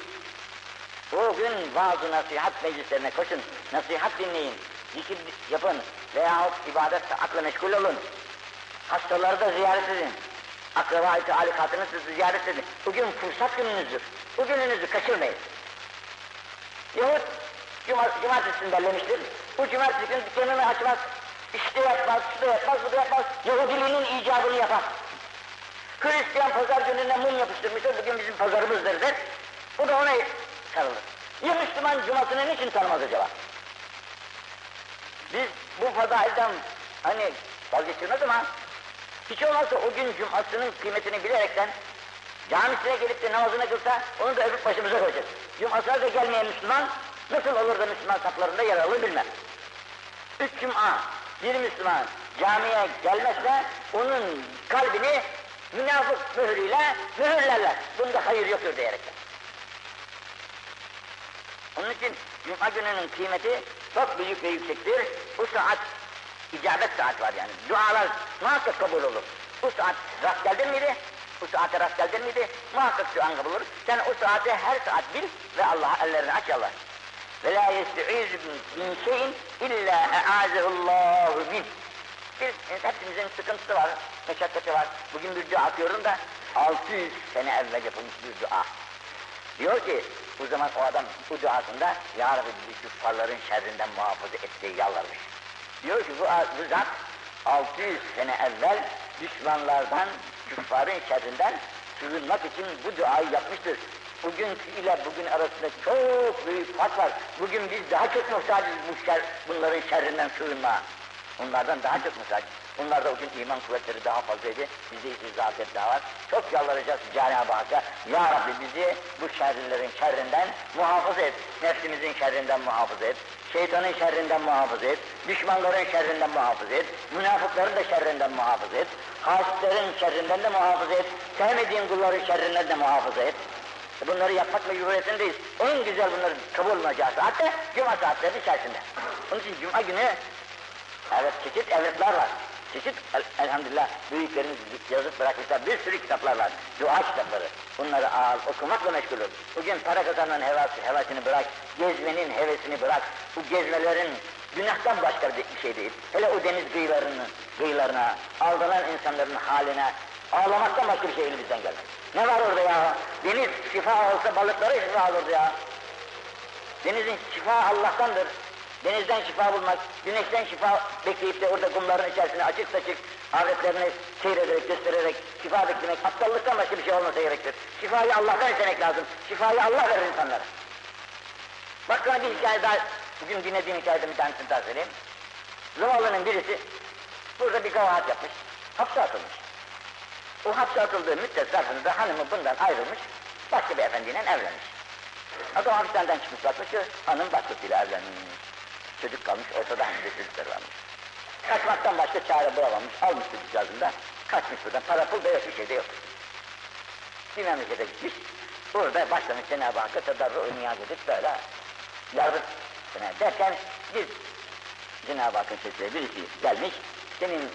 O gün bazı nasihat meclislerine koşun, nasihat dinleyin, zikir yapın veyahut ibadet akla meşgul olun. Hastaları da ziyaret edin. Akraba-i talikatını siz ziyaret edin. Bugün fırsat gününüzdür. Bu gününüzü kaçırmayın. Yahut cuma, cumartesini bellemiştir. Bu cumartesi günü dükkanını açmaz. İşte yapmaz, şu da yapmaz, bu da yapmaz. Yahudiliğinin icabını yapar. Hristiyan pazar gününe mum yapıştırmıştır, bugün bizim pazarımızdır der. Bu da ona sarılır. Ya Müslüman cumasını niçin tanımaz acaba? Biz bu fadailden hani vazgeçilmez ama hiç olmazsa o gün cumasının kıymetini bilerekten camisine gelip de namazını kılsa onu da öpüp başımıza koyacağız. Cumasına da gelmeyen Müslüman nasıl olur da Müslüman saflarında yer alır bilmem. Üç cuma bir Müslüman camiye gelmezse onun kalbini münafık mührüyle mühürlerler. Bunda hayır yoktur diyerekten. Onun için Cuma gününün kıymeti çok büyük ve yüksektir. Bu saat icabet saat var yani. Dualar muhakkak kabul olur. Bu saat rast geldin miydi? Bu saate rast geldin miydi? Muhakkak duan kabul olur. Sen o saati her saat bil ve Allah'a ellerini aç Allah. Ve la yesteiz min şeyin illa e'azehullahu min. Bir, hepimizin sıkıntısı var, meşakkatı var. Bugün bir dua atıyorum da 600 sene evvel yapılmış bir dua. Diyor ki, bu zaman o adam bu duasında Ya Rabbi bizi küffarların şerrinden muhafaza et diye yalvarmış. Diyor ki bu, bu zat 600 sene evvel düşmanlardan, küffarın şerrinden sığınmak için bu duayı yapmıştır. Bugünkü ile bugün arasında çok büyük fark var. Bugün biz daha çok muhtacız bu şer, bunların şerrinden sığınmaya. Onlardan daha çok muhtacız. Bunlarda o gün iman kuvvetleri daha fazlaydı. Bizde ise zafiyet daha var. Çok yalvaracağız Cenab-ı Hakk'a. Ya Rabbi bizi bu şerrilerin şerrinden muhafaza et. Nefsimizin şerrinden muhafaza et. Şeytanın şerrinden muhafaza et. Düşmanların şerrinden muhafaza et. Münafıkların da şerrinden muhafaza et. Hasitlerin şerrinden de muhafaza et. Sevmediğin kulların şerrinden de muhafaza et. Bunları yapmak mecburiyetindeyiz. En güzel bunların kabul olunacağı saat de cuma saatleri içerisinde. Onun için cuma günü evet çeşit evretler var. Çeşit el, elhamdülillah büyüklerimiz yazıp bırakmışlar bir sürü kitaplar var. Dua kitapları. Bunları al, okumakla meşgul ol. Bugün para kazanmanın hevası, hevasını bırak, gezmenin hevesini bırak. Bu gezmelerin günahtan başka bir şey değil. Hele o deniz kıyılarının, kıyılarına, aldanan insanların haline, ağlamaktan başka bir şey elimizden gelmez. Ne var orada ya? Deniz şifa olsa balıklara şifa olurdu ya. Denizin şifa Allah'tandır. Denizden şifa bulmak, güneşten şifa bekleyip de orada kumların içerisine açık saçık avretlerini seyrederek, göstererek şifa beklemek, aptallıktan başka bir şey olmasa gerektir. Şifayı Allah'tan istemek lazım. Şifayı Allah verir insanlara. Bak sana bir hikaye daha, bugün dinlediğim hikayeden bir tanesini daha söyleyeyim. Zavallının birisi burada bir kabahat yapmış, hapse atılmış. O hapse atıldığı müddet zarfında hanımı bundan ayrılmış, başka bir efendiyle evlenmiş. Adam hapishaneden çıkmış bakmış ki hanım başkasıyla evlenmiş. Çocuk kalmış, ortada hem de çocukları varmış. Kaçmaktan başka çare bulamamış, almış çocukcağızını kaçmış buradan, para pul da yok, bir şey de yok. Bir memlekete gitmiş, burada başlamış Cenab-ı Hakk'a tedarru niyaz edip böyle yardım derken bir Cenab-ı Hakk'ın sesleri birisi gelmiş, senin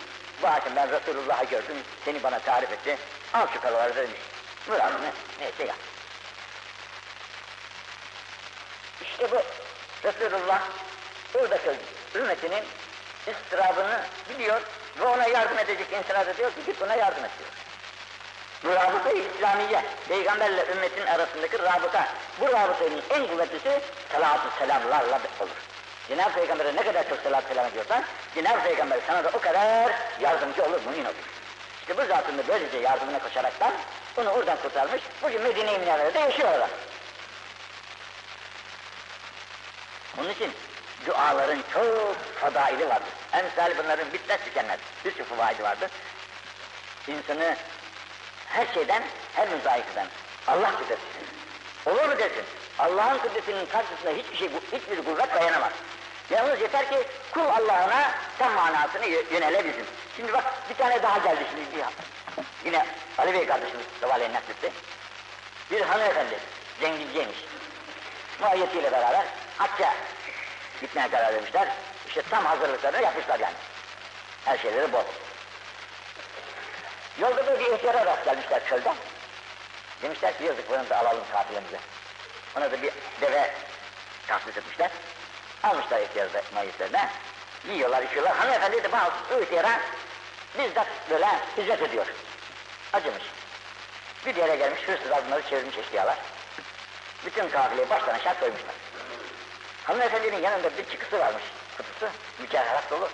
akşam ben Resulullah'ı gördüm, seni bana tarif etti, al şu paraları demiş, muradını neyse yap. İşte bu Resulullah buradaki ümmetinin ıstırabını biliyor ve ona yardım edecek insana da diyor ki git buna yardım et diyor. Bu rabıta-i İslamiye, peygamberle ümmetin arasındaki rabıta. Bu rabıtanın en kuvvetlisi salatü selamlarla olur. Cenab-ı Peygamber'e ne kadar çok salat selam ediyorsan, Cenab-ı Peygamber sana da o kadar yardımcı olur, mümin olur. İşte bu zatın da böylece yardımına koşaraktan onu oradan kurtarmış, bugün Medine-i Münevvere'de yaşıyor orada. Onun için duaların çok fadaili vardır. Emsal bunların bitmez tükenmez. Bir sürü fawaidi vardır. İnsanı her şeyden, her müzayikten Allah kudretsin. Olur mu desin? Allah'ın kudretinin karşısında hiçbir şey, hiçbir kuvvet dayanamaz. Yalnız yeter ki kul Allah'ına tam manasını yönelebilsin. Şimdi bak bir tane daha geldi şimdi. Yine Ali Bey kardeşimiz sabahleyin nakletti. Bir hanımefendi, zenginciymiş. Muayyetiyle beraber Hacca gitmeye karar vermişler. İşte tam hazırlıklarını yapmışlar yani. Her şeyleri bol. Yolda böyle bir ihtiyara rast gelmişler çölde. Demişler ki yazık bunu da alalım kafilemize. Ona da bir deve tahsis etmişler. Almışlar ihtiyarı da mayıslarına. Yiyorlar, içiyorlar. Hanımefendi de bazı bu ihtiyara bizzat böyle hizmet ediyor. Acımış. Bir yere gelmiş, hırsızlar bunları çevirmiş eşkıyalar. Bütün kafileyi baştan aşağı koymuşlar. Hanımefendinin yanında bir çıkısı varmış, kutusu, mücevherat dolu.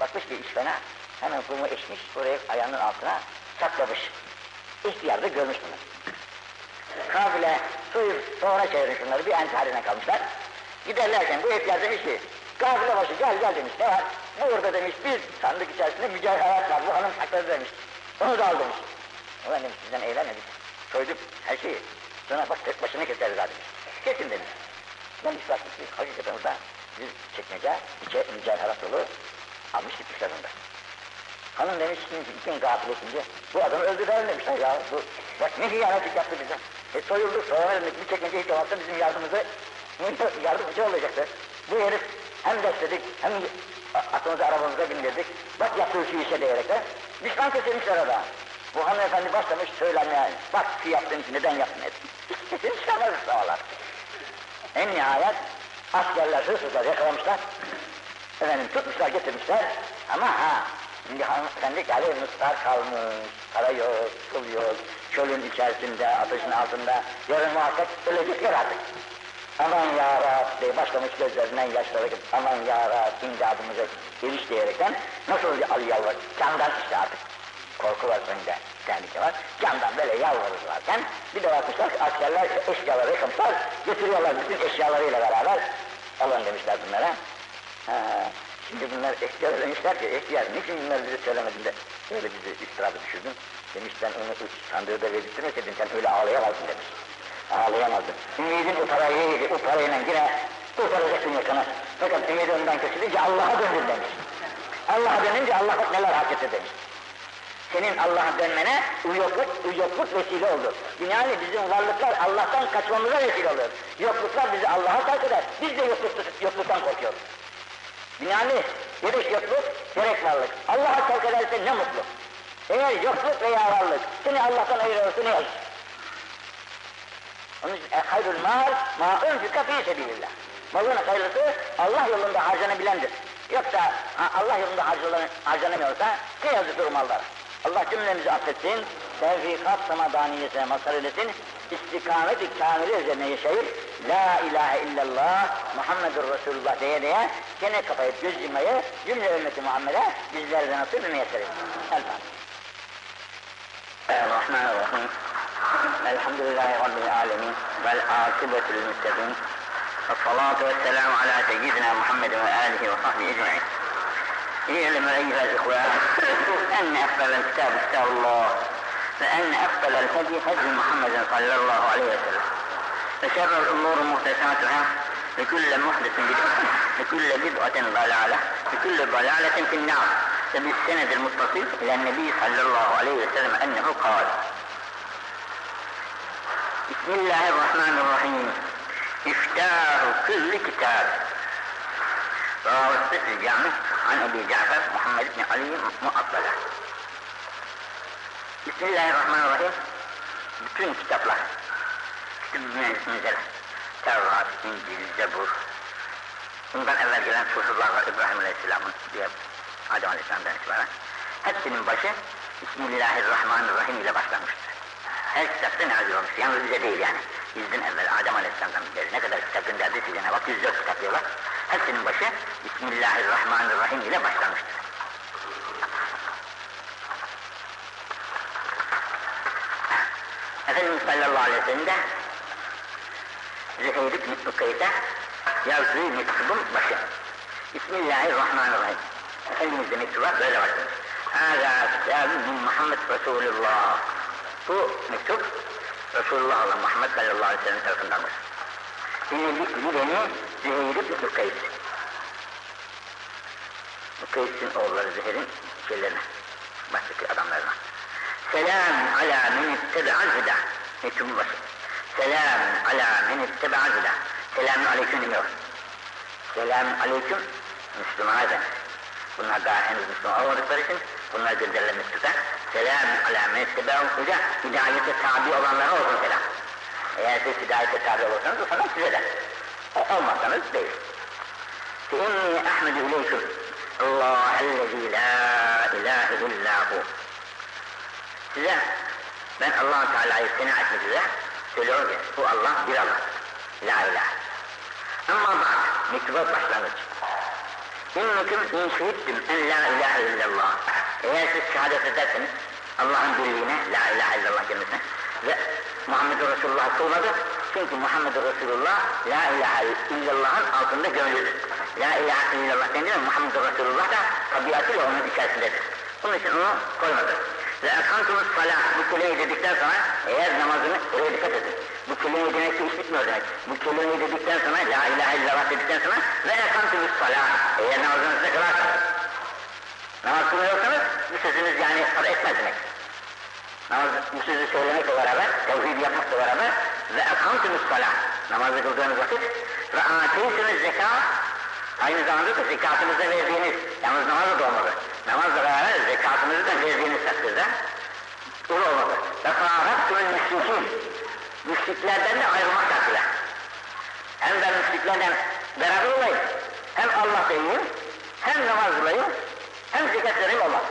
Bakmış bir iş fena, hemen kumu eşmiş, buraya ayağının altına saklamış. İhtiyar da görmüş bunu. Kafile soyup sonra çevirmiş bunları, bir ent haline kalmışlar. Giderlerken bu ihtiyar demiş ki, kafile başı gel gel demiş, ne var? Burada demiş bir sandık içerisinde mücevherat var, bu hanım sakladı demiş. Onu da al demiş. Ulan demiş sizden eğlenmedik. Soyduk her şeyi. Sonra bak tek başına keseriz ha demiş. Kesin demiş. Ben hiç bakmış ki hakikaten orada bir çekmece, içe mücevherat dolu almış gitmişler onda. Hanım demiş şimdi bütün gafil bu adamı öldürelim demişler ya. Bu, bak ne hıyanetlik yaptı bize. E soyulduk sonra bir çekmece hiç olmazsa bizim yardımımızı yardımcı olacaktı. Bu herif hem besledik hem atımızı arabamıza bindirdik. Bak yaptığı şu işe diyerekten düşman kesilmişler orada. Bu hanımefendi başlamış söylemeye, bak şu yaptığın için neden yaptın et. Kesin çıkarmaz sağlar. En nihayet askerler, hırsızlar yakalamışlar. Efendim tutmuşlar getirmişler ama ha şimdi hanımefendi gale mıstar kalmış, para yok, pul yok, çölün içerisinde, ateşin altında, yarın muhakkak ölecekler artık. Aman ya diye başlamış gözlerinden yaşları akıp aman ya Rab imdadımıza geliş diyerekten nasıl al yalvar, candan işte artık korku var önünde, tehlike var. Candan böyle yalvarırlarken bir de bakmışlar askerler eşyaları yıkmışlar, götürüyorlar bütün eşyalarıyla beraber. Alın demişler bunlara. Ha, şimdi bunlar eşkıya demişler ki eşkıya niçin bunları bize söylemedin de böyle bizi istirabı düşürdün. Demiş ben onu sandığı da verdirtmeseydin sen öyle ağlayamazdın demiş. Ağlayamazdın. Ümidin o parayı o parayla yine kurtaracaksın yakana. Fakat ümidi ondan kesilince Allah'a döndün demiş. Allah'a dönünce Allah neler hak etti demiş senin Allah'a dönmene yokluk, yokluk vesile oldu. Yani bizim varlıklar Allah'tan kaçmamıza vesile oluyor. Yokluklar bizi Allah'a terk eder. Biz de yokluk, yokluktan korkuyoruz. Yani gerek yokluk, gerek varlık. Allah'a terk ederse ne mutlu. Eğer yokluk veya varlık seni Allah'tan ayırıyorsa ne yazık. Onun için e, hayrul mal, ma önfika fi sebilillah. Malın hayırlısı Allah yolunda harcanabilendir. Yoksa Allah yolunda harcanamıyorsa ne yazıktır o mallar. Allah cümlemizi affetsin, tevfikat samadaniyesine mazhar eylesin, istikamet-i kamile üzerine yaşayıp, La ilahe illallah, Muhammedur Resulullah diye diye, gene kapayıp göz yummayı, cümle ümmeti Muhammed'e bizlere de nasip. Elbette. Bismillahirrahmanirrahim. Elhamdülillahi Rabbil alemin. Vel akibetul müttegin. Ve vesselamu ala seyyidina Muhammed ve alihi ve sahbihi ecma'in. اعلم ايها الاخوان ان افضل الكتاب كتاب الله فان افضل الهدي هدي محمد صلى الله عليه وسلم فشر الأمور محدثاتها لكل محدث بدعة لكل بدعة ضلالة لكل ضلالة في النار فبالسند المتصل إلى النبي صلى الله عليه وسلم أنه قال بسم الله الرحمن الرحيم. افتاه كل كتاب. رواه الطفل الجامع عن أبي جعفر محمد بن علي مؤطلة. Bismillahirrahmanirrahim. Bütün kitaplar, bütün mühendisimize, Tevrat, İncil, Zebur, bundan evvel gelen suhurlar var İbrahim Aleyhisselam'ın diye Adem Aleyhisselam'dan itibaren. Hepsinin başı Bismillahirrahmanirrahim ile başlamıştır. Her kitapta nazil olmuş. Yalnız bize değil yani. Bizden evvel Adem Aleyhisselam'dan beri ne kadar kitap gönderdi size ne bak 104 kitap diyorlar. Hepsinin başı Bismillahirrahmanirrahim ile başlamıştır. Efendimiz sallallahu aleyhi ve sellem de Züheyr ibn Ukeyte yazdığı mektubun başı. Bismillahirrahmanirrahim. Efendimiz de mektuba böyle başlamış. Hâzâ kitabın min Muhammed Resulullah. Bu mektup Resulullah Allah Muhammed sallallahu aleyhi ve sellem tarafındandır. Dinledik beni Züheyr ibn Ukeys. Ukeys'in oğulları Züheyr'in şeylerine, baştaki adamlarına. Selam ala men ittebe'al huda. Mektubun başı Selam ala men itteba huda. Selamun aleyküm demiyor. Selamun aleyküm Müslümana denir. Bunlar daha henüz Müslüman olmadıkları için bunlar gönderilmiş tutar. Selamun ala men itteba huda. Hidayete tabi olanlara olsun selam. Eğer siz hidayete tabi olursanız o zaman size de. O olmazsanız değil. فإني أحمد إليكم الله الذي لا إله إلا هو Size ben Allah-u Teala'yı sena etmek üzere söylüyorum ki bu Allah bir Allah. La ilahe. Ama bak mektubat başlangıç. İnnekum in şehittim en la ilahe illallah. Eğer siz şehadet ederseniz Allah'ın birliğine, la ilahe illallah kelimesine ve Muhammed Resulullah kılmadı. Çünkü Muhammed Resulullah la ilahe illallah'ın altında gömülüdür. La ilahe illallah denir Muhammed Resulullah da tabiatıyla onun içerisindedir. Bunun için onu koymadı. Ve ekantumuz salah bu kelimeyi dedikten sonra eğer namazını oraya dikkat edin. Bu kelimeyi demek ki iş bitmiyor demek. Bu kelimeyi dedikten sonra la ilahe illallah dedikten sonra ve ekantumuz salah eğer namazınızı kılarsanız namaz kılmıyorsanız bu sözünüz yani tabi etmez demek. Namaz bu sözü söylemekle beraber, tevhid yapmakla beraber ve ekantumuz salah namazı kıldığınız vakit ve ateytünüz zekat aynı zamanda da zekatınızı verdiğiniz, yalnız namazı da olmalı. Namazla beraber zekatınızı da verdiğiniz takdirde bu olmalı. Ve fâhattûl müşrikin, müşriklerden de ayrılmak takdirde. Hem ben müşriklerden beraber olayım, hem Allah deyim, hem namaz kılayım, hem zekat vereyim olmaz.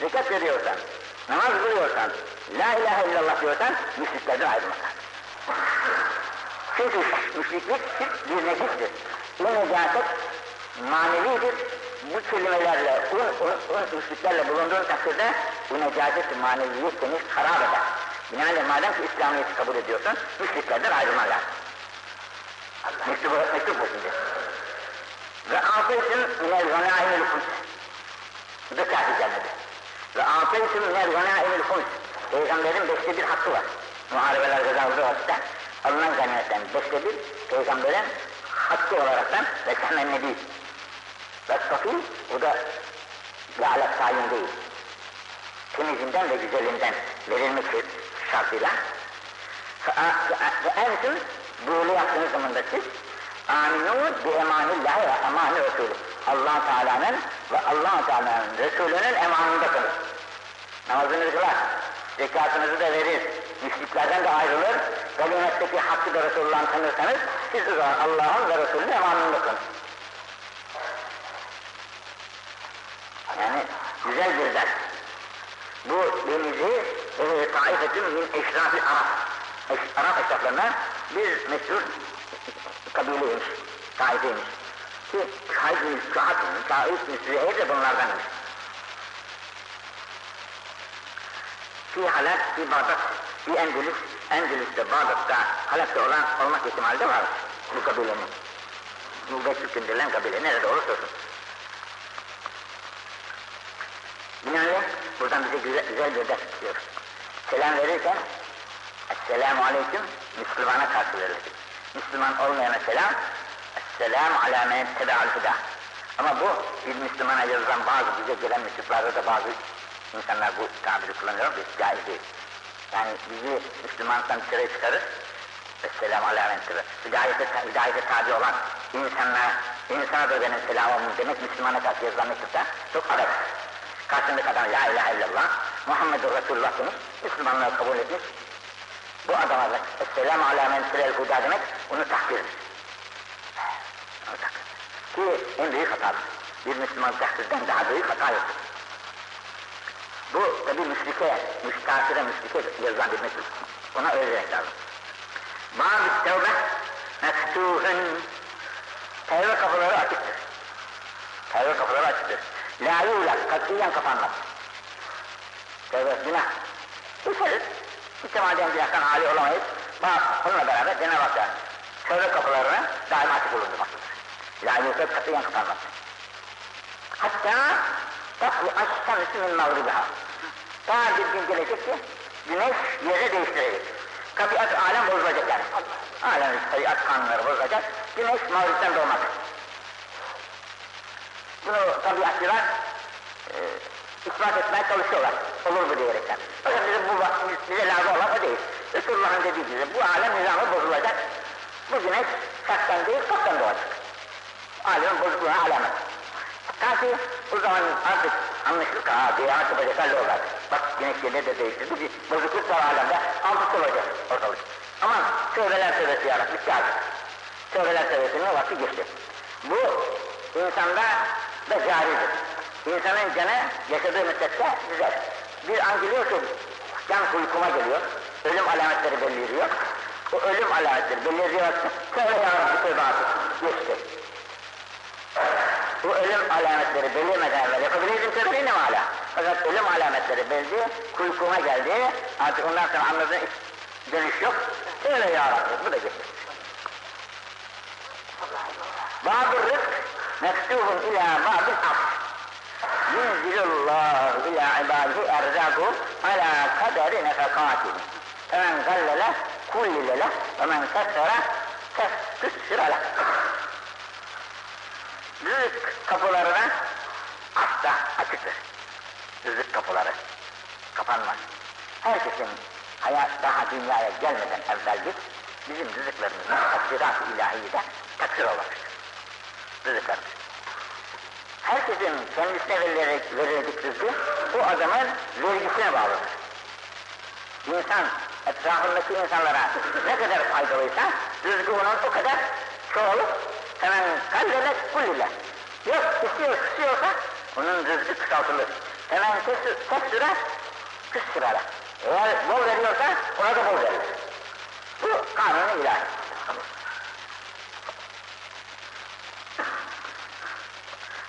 Zekat veriyorsan, namaz kılıyorsan, la ilahe illallah diyorsan, müşriklerden ayrılmak Çünkü müşriklik bir necistir. Bu necaset manevidir. Bu kelimelerle, un, un, un müşriklerle bulunduğun takdirde bu necaset maneviyet seni harap eder. Binaenaleyh madem ki İslamiyet'i kabul ediyorsan, müşriklerden ayrılman lazım. Mektubu, mektup bu şimdi. Ve afeytün minel ganaimil kuns. Bu da kâfi cenneti. Ve afeytün minel ganaimil kuns. Peygamberin beşte bir hakkı var. Muharebeler kazandığı vakitte alınan ganimetten beşte bir peygamberin hakkı olaraktan ve kemen nebi. Ve safi, o da lâlet tayin değil. Temizinden ve güzelinden verilmek şartıyla. Ve entum böyle yaptığınız zaman da siz aminu bi emanillahi ve emani Resulü. allah Teala'nın ve allah Teala'nın Resulü'nün emanındasınız. Namazınızı kılar, zekatınızı da verir, müşriklerden de ayrılır, ganimetteki hakkı da Resulullah'ın tanırsanız, siz zaman Allah'ın ve Resulünün emanındasınız. Yani güzel bir ders. Bu denizi e, taifetün min eşraf-ı Arap. Eş, Arap eşraflarından bir meşhur kabileymiş, taifeymiş. Ki Kaid bin Suat, Kaid bin Süheyr de bunlardanmış. Fi Halak, fi Bağdat, fi Endülüs, Endülüs'te, Bağdat'ta, Halak'ta olan olmak ihtimali de var bu kabilenin. Bu Betül gönderilen kabile nerede olursa olsun. Binaenaleyh buradan bize güzel, güzel bir ders çıkıyor. Selam verirken Esselamu Aleyküm Müslümana karşı verilir. Müslüman olmayana selam Esselamu ala men tebe'al huda. Ama bu bir Müslümana yazılan bazı bize gelen mektuplarda da bazı insanlar bu tabiri kullanıyor ve caiz değil. Yani bizi Müslümanlıktan dışarı çıkarır. Esselamu ala men tebe'al hidayete, hidayete tabi olan insanlar, insana da benim selamım demek Müslümana karşı yazılan mektupta çok adet. Karşındaki adam la ilahe illallah, Muhammedur Resulullah Müslümanlığı kabul etmiş. Bu adama da Esselamu ala men sirel huda demek, onu takdirdir. Onu. Ki en büyük hatadır. Bir Müslüman takdirden daha büyük hata yoktur. Bu tabi müşrike, müştakire müşrike yazılan bir mektup. Ona öyle demek lazım. Bazı tevbe mektuhun tevbe kapıları açıktır. Tevbe kapıları açıktır. La yulak, katiyen kapanmaz. Tevbe günah. Düşeriz. İhtimalden günahtan hali olamayız. Bak, bununla beraber Cenab-ı Hak'ta tevbe kapılarını daima açık bulundurmaktadır. La yulak, katiyen kapanmaz. Hatta tatlı aşşamsı min mağribiha. Ta bir gün gelecek ki güneş yere değiştirecek. Tabiat alem bozulacak yani. Alem tabiat kanunları bozulacak. Güneş mağribden doğmak. Bunu tabiatçılar e, ispat etmeye çalışıyorlar. Olur mu diyerekten. Fakat bize, bu, bize lazım olan o değil. Resulullah'ın dediği gibi bu alem nizamı bozulacak. Bu güneş şaktan değil, çoktan doğacak. Alemin bozukluğuna alamet. Ta ki o zaman artık anlaşılır ki, ha diye artık bacaklar olacak. Bak güneş yerine de değiştirdi, bir bozukluk var alemde, altı olacak ortalık. Aman, tövbeler tövbesi yarak, bitti artık. Tövbeler tövbesinin vakti geçti. Bu insanda da caridir. İnsanın canı yaşadığı müddetçe güzel. Bir an geliyor can uykuma geliyor, ölüm alametleri beliriyor. O ölüm alametleri beliriyor. Tövbe yarabbim tövbe artık. Geçti. Bu ölüm alametleri belirmeden evvel yapabilirdim tövbeyi ne hala? Fakat ölüm alametleri belli, kuykuma geldi. Artık ondan sonra anladığın dönüş yok. Tövbe yarabbim bu da geçti. Rızk mektubun ila bab-ı af. Yunzilullahu ila ibadihi erzaku ala kaderi nefekatihim. Femen gallele kullile leh ve men kessere kessüssüre leh. Rızık kapılarına asla açıktır. Rızık kapıları kapanmaz. Herkesin hayat daha dünyaya gelmeden evveldir bizim rızıklarımızın takdirat-ı ilahiyede takdir olmamıştır. Rızıklarımız. Herkesin verilecek rızkı o adamın vergisine bağlıdır. İnsan etrafındaki insanlara ne kadar faydalıysa rızkı onun o kadar çoğalıp hemen kallele kullile. Yok istiyor, istiyorsa onun rızkı kısaltılır. Hemen tek, tek süre kıs sırala. Eğer bol veriyorsa ona da bol verilir. Bu kanunu ilahi.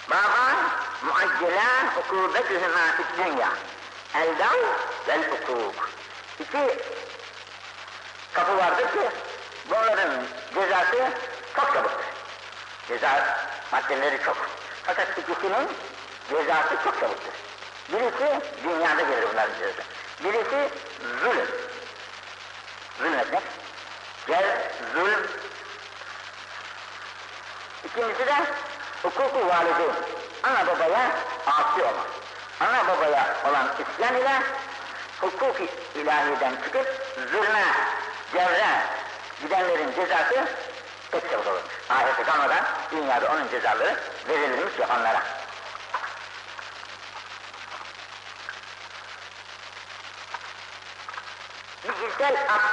Baban muaccelen ukubetühüma fit dünya. Eldav vel hukuk. İki kapı vardır ki bunların cezası çok çabuktur. Ceza maddeleri çok. Fakat ikisinin cezası çok çabuktur. Birisi dünyada gelir bunların cezası. Birisi zulüm. Zulmetmek. Gel zulüm. İkincisi de hukuku valideyn. Ana babaya asi olmak. Ana babaya olan isyan ile hukuk ilahiden çıkıp zulme, cevre gidenlerin cezası pek çabuk olur. Ahirete kalmadan dünyada onun cezaları verilmiş yapanlara. Bir ilkel akt,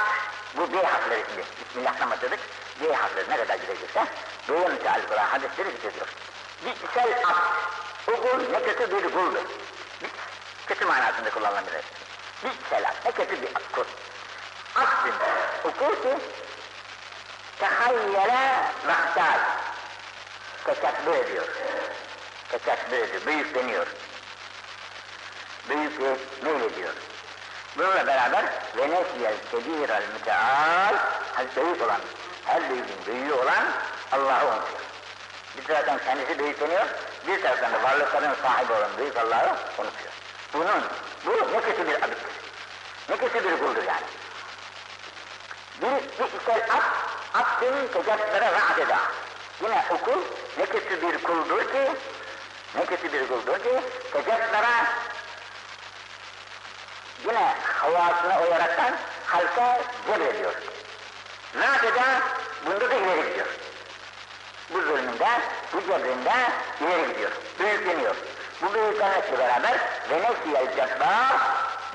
bu B harfleri şimdi, Bismillah'tan başladık, B harfleri ne kadar gidecekse, B'ye müteallik olan hadisleri zikrediyor. Akt, o kul ne kötü bir. Bir, kötü manasında kullanılabilir. Bir ilkel akt, ne kötü bir kul. Aksın, o kul ki, tehayyele vahtal, tekebbür ediyor. Tekebbür ediyor, büyükleniyor. Büyük meylediyor. Bununla beraber ve nesiyel kebirel müteal büyük olan, her büyüğün büyüğü olan Allah'ı unutuyor. Taraftan kendisi büyükleniyor, bir taraftan da varlıkların sahibi olan büyük Allah'ı unutuyor. Bunun, bu ne kötü bir abittir. Ne kötü bir kuldur yani. Bir, bir isel at, attın tecatlere rahat eda. Yine okul ne kötü bir kuldur ki, ne kötü bir kuldur ki, tecatlere yine havasına uyaraktan halka cebrediyor. Rahat eda, bunda da ileri gidiyor. Bu zulmünde, bu cebrinde ileri gidiyor, büyükleniyor. Bu büyüklenmekle beraber ve nefsiyel cebbar,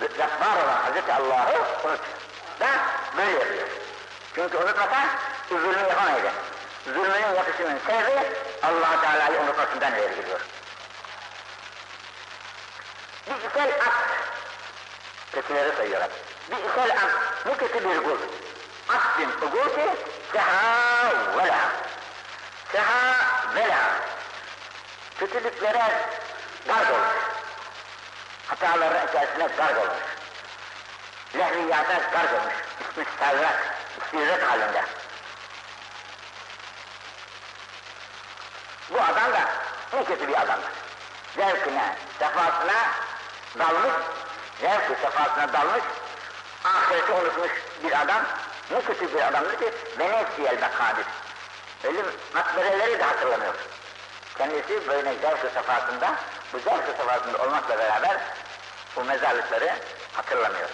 cebbar olan Hazreti Allah'ı unutuyor. Da böyle yapıyor. Çünkü unutmasa zulmü yapamayacak. Zulmünün yapısının sebebi allah Teala'yı unutmasından ileri gidiyor. Bir isel akt, kötüleri sayıyorlar. Bir isel akt, bu kötü bir kul. Akdin uguti seha vela. Seha vela. Kötülüklere garg olmuş. Hataların içerisine garg olmuş. Lehriyata garg olmuş. İsmi serrak, istizet halinde. Bu adam da ne kötü bir adamdır. Zevkine, sefasına dalmış, zevk sefasına dalmış, ahireti unutmuş bir adam, ne kötü bir adamdır ki Veneziyel bekadir. Ölüm makbereleri de hatırlamıyor. Kendisi böyle zevk sefasında, bu zevk sefasında olmakla beraber bu mezarlıkları hatırlamıyor.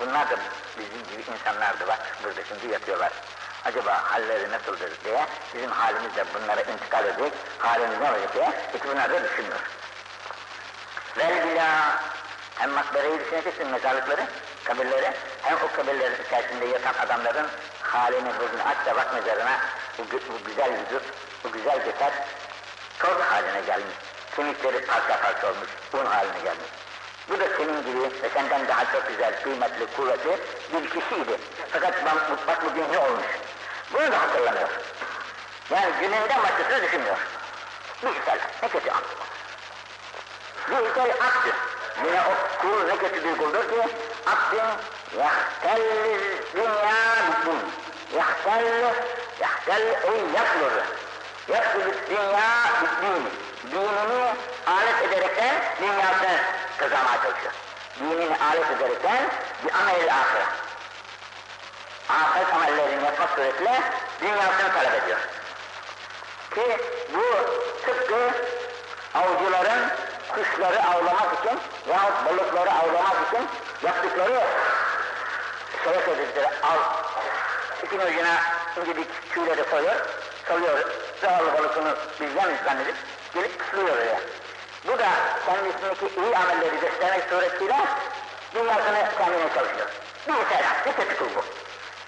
Bunlar da bizim gibi insanlardı bak burada şimdi yatıyorlar. Acaba halleri nasıldır diye bizim halimiz de bunlara intikal edecek, halimiz ne olacak diye hiç bunlar da düşünmüyor. Vel bila hem makbereyi düşüneceksin mezarlıkları, kabirleri, hem o kabirlerin içerisinde yatan adamların halini bugün aç da bak mezarına bu, bu güzel vücut, bu güzel ceset toz haline gelmiş. Kemikleri parça parça olmuş, un haline gelmiş. Bu da senin gibi ve senden daha çok güzel, kıymetli, kuvvetli bir kişiydi. Fakat bak, bugün ne olmuş? Bunu da hatırlamıyor. Yani gününden başkasını düşünmüyor. Bir güzel, ne kötü an. Bir güzel aktır. Yine o kul ne kötü bir kuldur ki abdin yahtel dünya bittin. Yahtel, yahtel ey yaklur. Yaklur dünya bittin. Dinini alet ederekten dünyasını kazanmaya çalışıyor. Dinini alet ederekten bir amel ahire. Ahiret amellerini yapmak suretiyle dünyasını talep ediyor. Ki bu tıpkı avcıların kuşları avlamak için yahut balıkları avlamak için yaptıkları şeye sözlükleri al ipin ucuna incecik tüyleri soyuyor, salıyor, zavallı balıkını bizden zannedip gelip kısılıyor oraya. Bu da kendisindeki iyi amelleri göstermek suretiyle dünyasını kendine çalışıyor. Bir selam, bir kötü kul bu.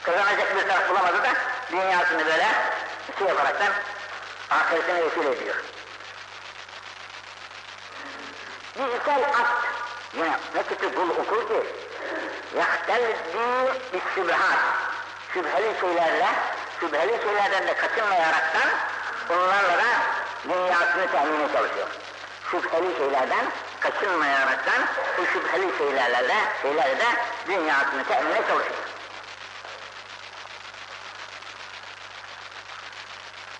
Kazanacak bir taraf bulamadı da dünyasını böyle şey yaparaktan ahiretine vesile ediyor. Dijital akt, yine ne kötü kul okur ki, yahtelli bis sübhat, şüpheli şeylerle, şüpheli şeylerden de kaçınmayaraktan onlarla da dünyasını teminine çalışıyor. Şüpheli şeylerden kaçınmayaraktan bu şüpheli şeylerle de, şeylerle de dünyasını temine çalışıyor.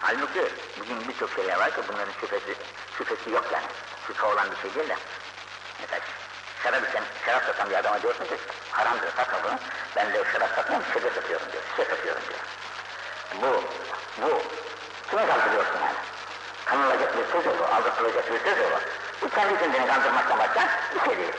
Halbuki bugün birçok şeyler var ki bunların şüphesi, şüphesi yok yani. Şüphe olan bir şey değil de. Mesela şarap içen, şarap satan bir adama diyorsun ki haramdır satma bunu. Ben de şarap satmıyorum, şişe satıyorum diyor. Şişe satıyorum diyor. Bu, bu. Kime kandırıyorsun yani? Kanılacak bir söz olur, aldatılacak bir söz olur. Bu kendi kendini kandırmaktan başka bir şey değil.